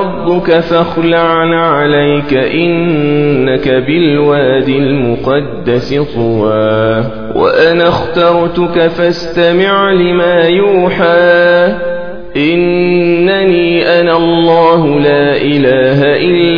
ربك فاخلع عليك إنك بالوادي المقدس طوى. وأنا اخترتك فاستمع لما يوحى. إنني أنا الله لا إله إلا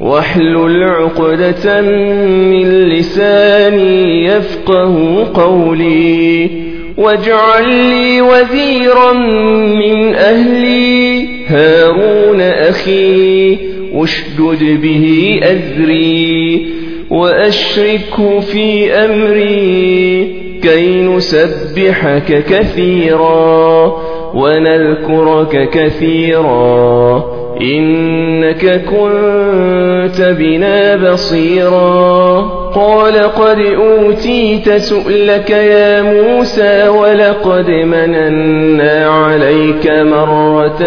واحلل عقدة من لساني يفقه قولي واجعل لي وزيرا من أهلي هارون أخي اشدد به أذري وأشركه في أمري كي نسبحك كثيرا ونذكرك كثيرا. إنك كنت بنا بصيرا قال قد أوتيت سؤلك يا موسى ولقد مننا عليك مرة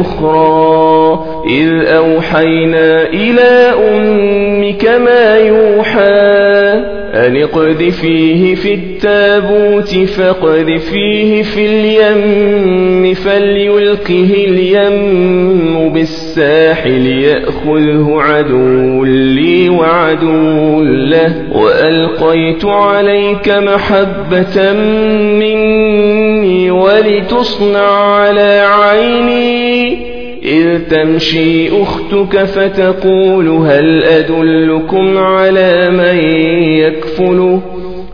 أخرى. إذ أوحينا إلى أمك ما يوحى أن اقذفيه في التابوت فاقذفيه في اليم فليلقه اليم بالساحل يأخذه عدو لي وعدو له وألقيت عليك محبة مني ولتصنع على عيني إذ تمشي أختك فتقول هل أدلكم على من يكفله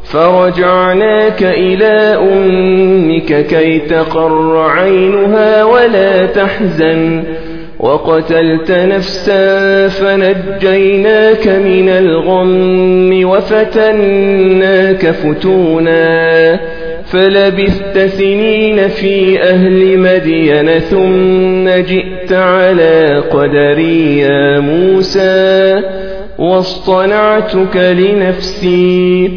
فرجعناك إلى أمك كي تقر عينها ولا تحزن وقتلت نفسا فنجيناك من الغم وفتناك فتونا فلبثت سنين في أهل مدين ثم جئت على قدري يا موسى واصطنعتك لنفسي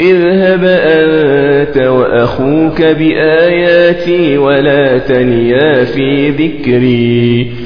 اذهب أنت وأخوك بآياتي ولا تنيا في ذكري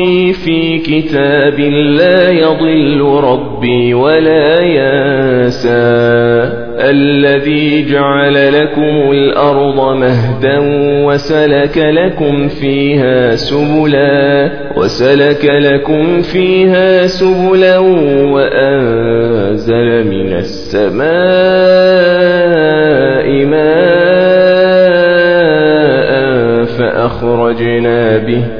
ربي في كتاب لا يضل ربي ولا ينسى. الذي جعل لكم الأرض مهدا وسلك لكم فيها سبلا وسلك لكم فيها سبلا وأنزل من السماء ماء فأخرجنا به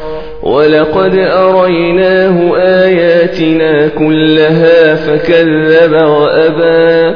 ولقد أريناه آياتنا كلها فكذب وأبى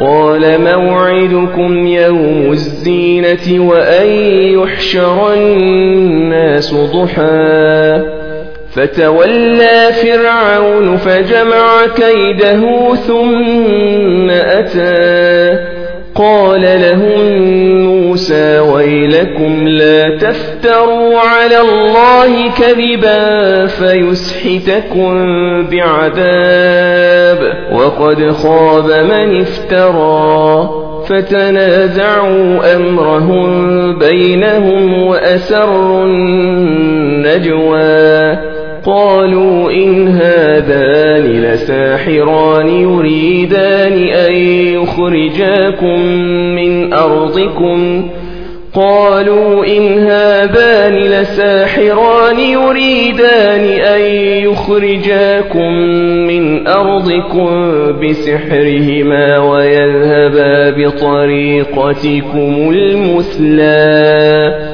قال موعدكم يوم الزينة وأن يحشر الناس ضحى. فتولى فرعون فجمع كيده ثم أتى. قال لهم موسى ويلكم لا تفتروا على الله كذبا فيسحتكم بعذاب وقد خاب من افترى فتنازعوا أمرهم بينهم وأسروا النجوى قالوا إن هذان لساحران يريدان أن يخرجاكم من أرضكم. قالوا إن هذان لساحران يريدان أن يخرجاكم من أرضكم بسحرهما ويذهبا بطريقتكم المثلى.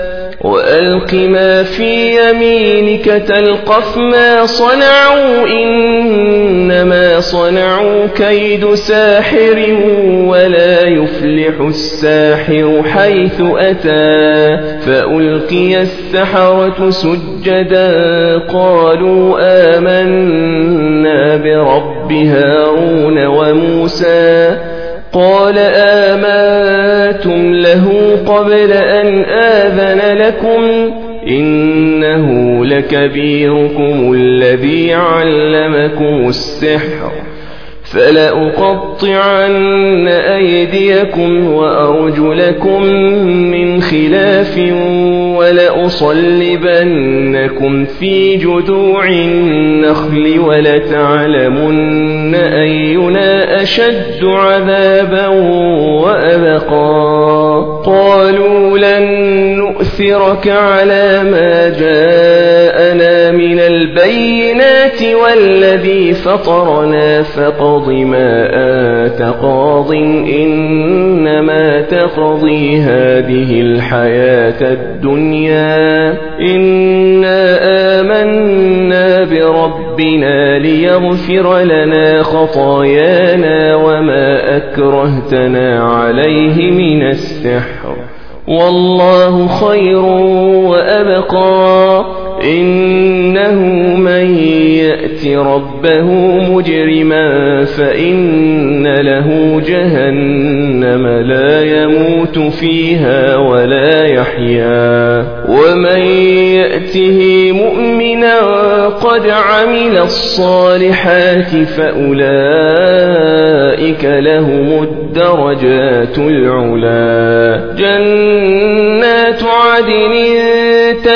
وألق ما في يمينك تلقف ما صنعوا إنما صنعوا كيد ساحر ولا يفلح الساحر حيث أتى فألقي السحرة سجدا. قالوا آمنا برب هارون وموسى. قال آمنتم له قبل أن آذن لكم إنه لكبيركم الذي علمكم السحر. فلأقطعن أيديكم وأرجلكم من خلاف ولأصلبنكم في جذوع النخل ولتعلمن أينا أشد عذابا وأبقى. قالوا لن نؤثرك على ما جاءنا من البينات والذي فطرنا فقض ما آت قاض إنما تقضي هذه الحياة الدنيا. إنا آمنا بربنا ليغفر لنا خطايانا وما أكرهتنا عليه من السحر. والله خير وأبقى. إنه من يأت ربه مجرما فإن له جهنم لا يموت فيها ولا يحيا. ومن يأته مؤمنا قد عمل الصالحات فأولئك لهم الدرجات العلا. جنات عدن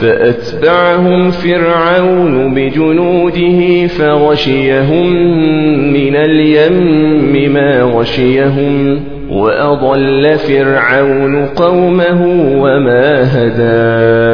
فأتبعهم فرعون بجنوده فغشيهم من اليم ما غشيهم وأضل فرعون قومه وما هدى.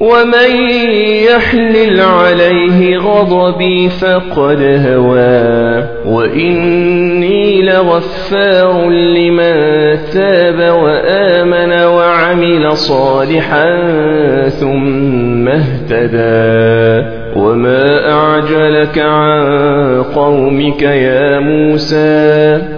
ومن يحلل عليه غضبي فقد هوى وإني لغفار لمن تاب وآمن وعمل صالحا ثم اهتدى وما أعجلك عن قومك يا موسى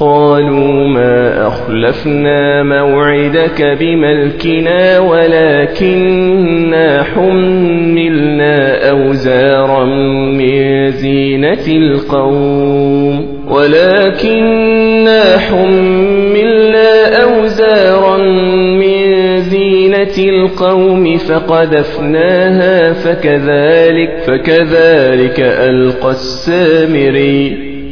قالوا ما أخلفنا موعدك بملكنا ولكننا حملنا أوزارا من زينة القوم ولكننا حملنا أوزارا من زينة القوم فقذفناها فكذلك فكذلك ألقى السامري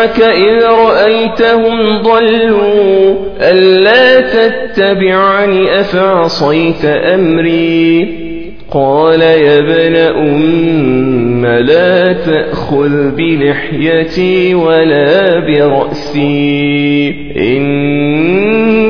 منعك إذ رأيتهم ضلوا. ألا تتبعني أفعصيت أمري؟ قال يا ابن أم لا تأخذ بلحيتي ولا برأسي. إني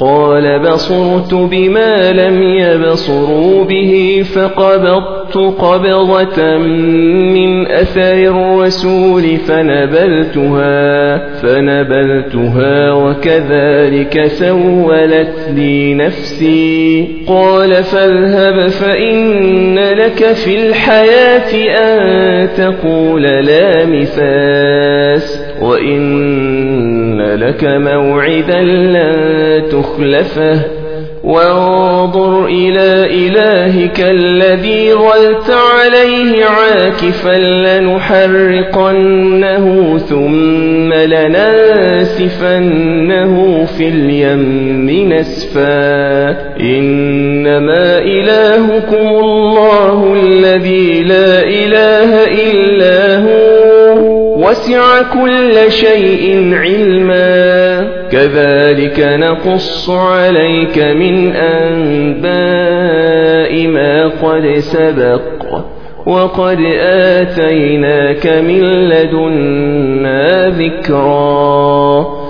قال بصرت بما لم يبصروا به فقبضت قبضة من أثر الرسول فنبلتها فنبلتها وكذلك سولت لي نفسي. قال فاذهب فإن لك في الحياة أن تقول لا مساس وإن لك موعدا لن تخلفه. وانظر إلى إلهك الذي ظلت عليه عاكفا لنحرقنه ثم لننسفنه في اليم نسفا. إنما إلهكم الله الذي لا إله إلا هو. وسع كل شيء علما. كذلك نقص عليك من أنباء ما قد سبق. وقد آتيناك من لدنا ذكرا.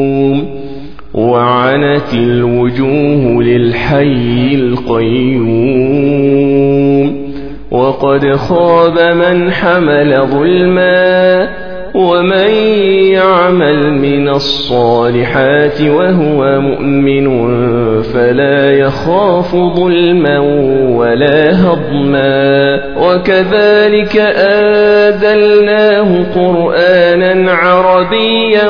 وعنت الوجوه للحي القيوم. وقد خاب من حمل ظلما ومن يعمل من الصالحات وهو مؤمن فلا يخاف ظلما ولا هضما. وكذلك آذلناه قرآنا عربيا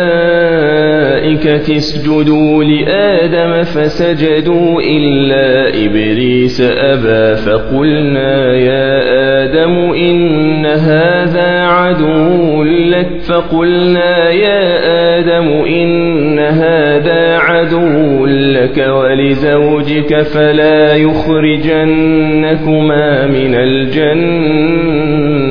اسجدوا لآدم فسجدوا إلا إبليس أبى فقلنا يا آدم إن هذا عدو لك فقلنا يا آدم إن هذا عدو لك ولزوجك فلا يخرجنكما من الجنة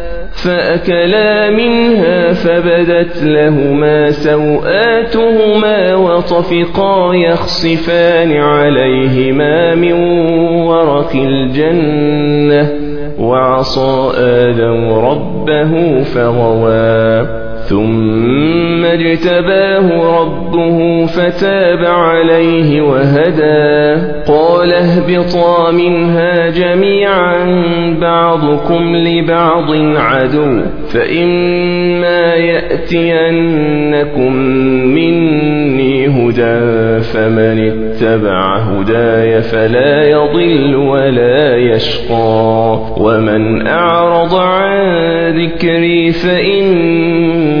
فأكلا منها فبدت لهما سوآتهما وطفقا يخصفان عليهما من ورق الجنة وعصى آدم ربه فغوى ثم اجتباه ربه فتاب عليه وهدى. قال اهبطا منها جميعا بعضكم لبعض عدو. فإما يأتينكم مني هدى فمن اتبع هداي فلا يضل ولا يشقى. ومن أعرض عن ذكري فإن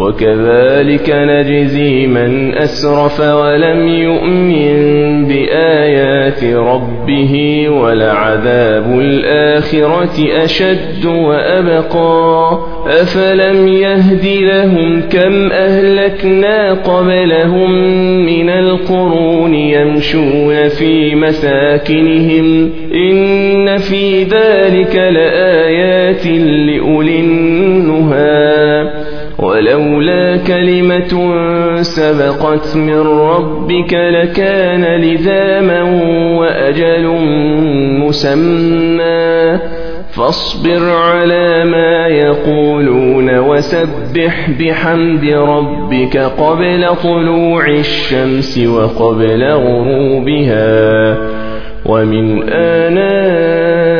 وكذلك نجزي من أسرف ولم يؤمن بآيات ربه ولعذاب الآخرة أشد وأبقى أفلم يهد لهم كم أهلكنا قبلهم من القرون يمشون في مساكنهم إن في ذلك لآيات لأولي النهى ولولا كلمة سبقت من ربك لكان لذاما وأجل مسمى. فاصبر على ما يقولون وسبح بحمد ربك قبل طلوع الشمس وقبل غروبها. ومن آناء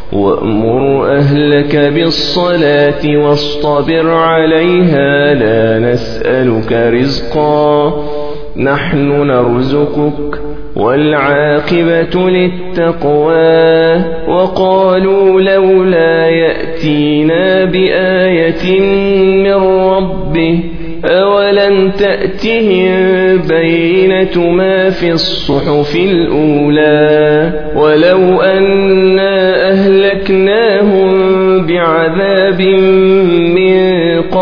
وأمر أهلك بالصلاة واصطبر عليها لا نسألك رزقا. نحن نرزقك والعاقبة للتقوى. وقالوا لولا يأتينا بآية من ربه أولم تأتهم بينة ما في الصحف الأولى ولو أنا أهلكناهم بعذاب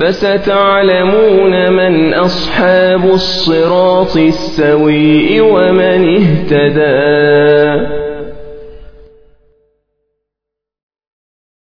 فستعلمون من أصحاب الصراط السويء ومن اهتدى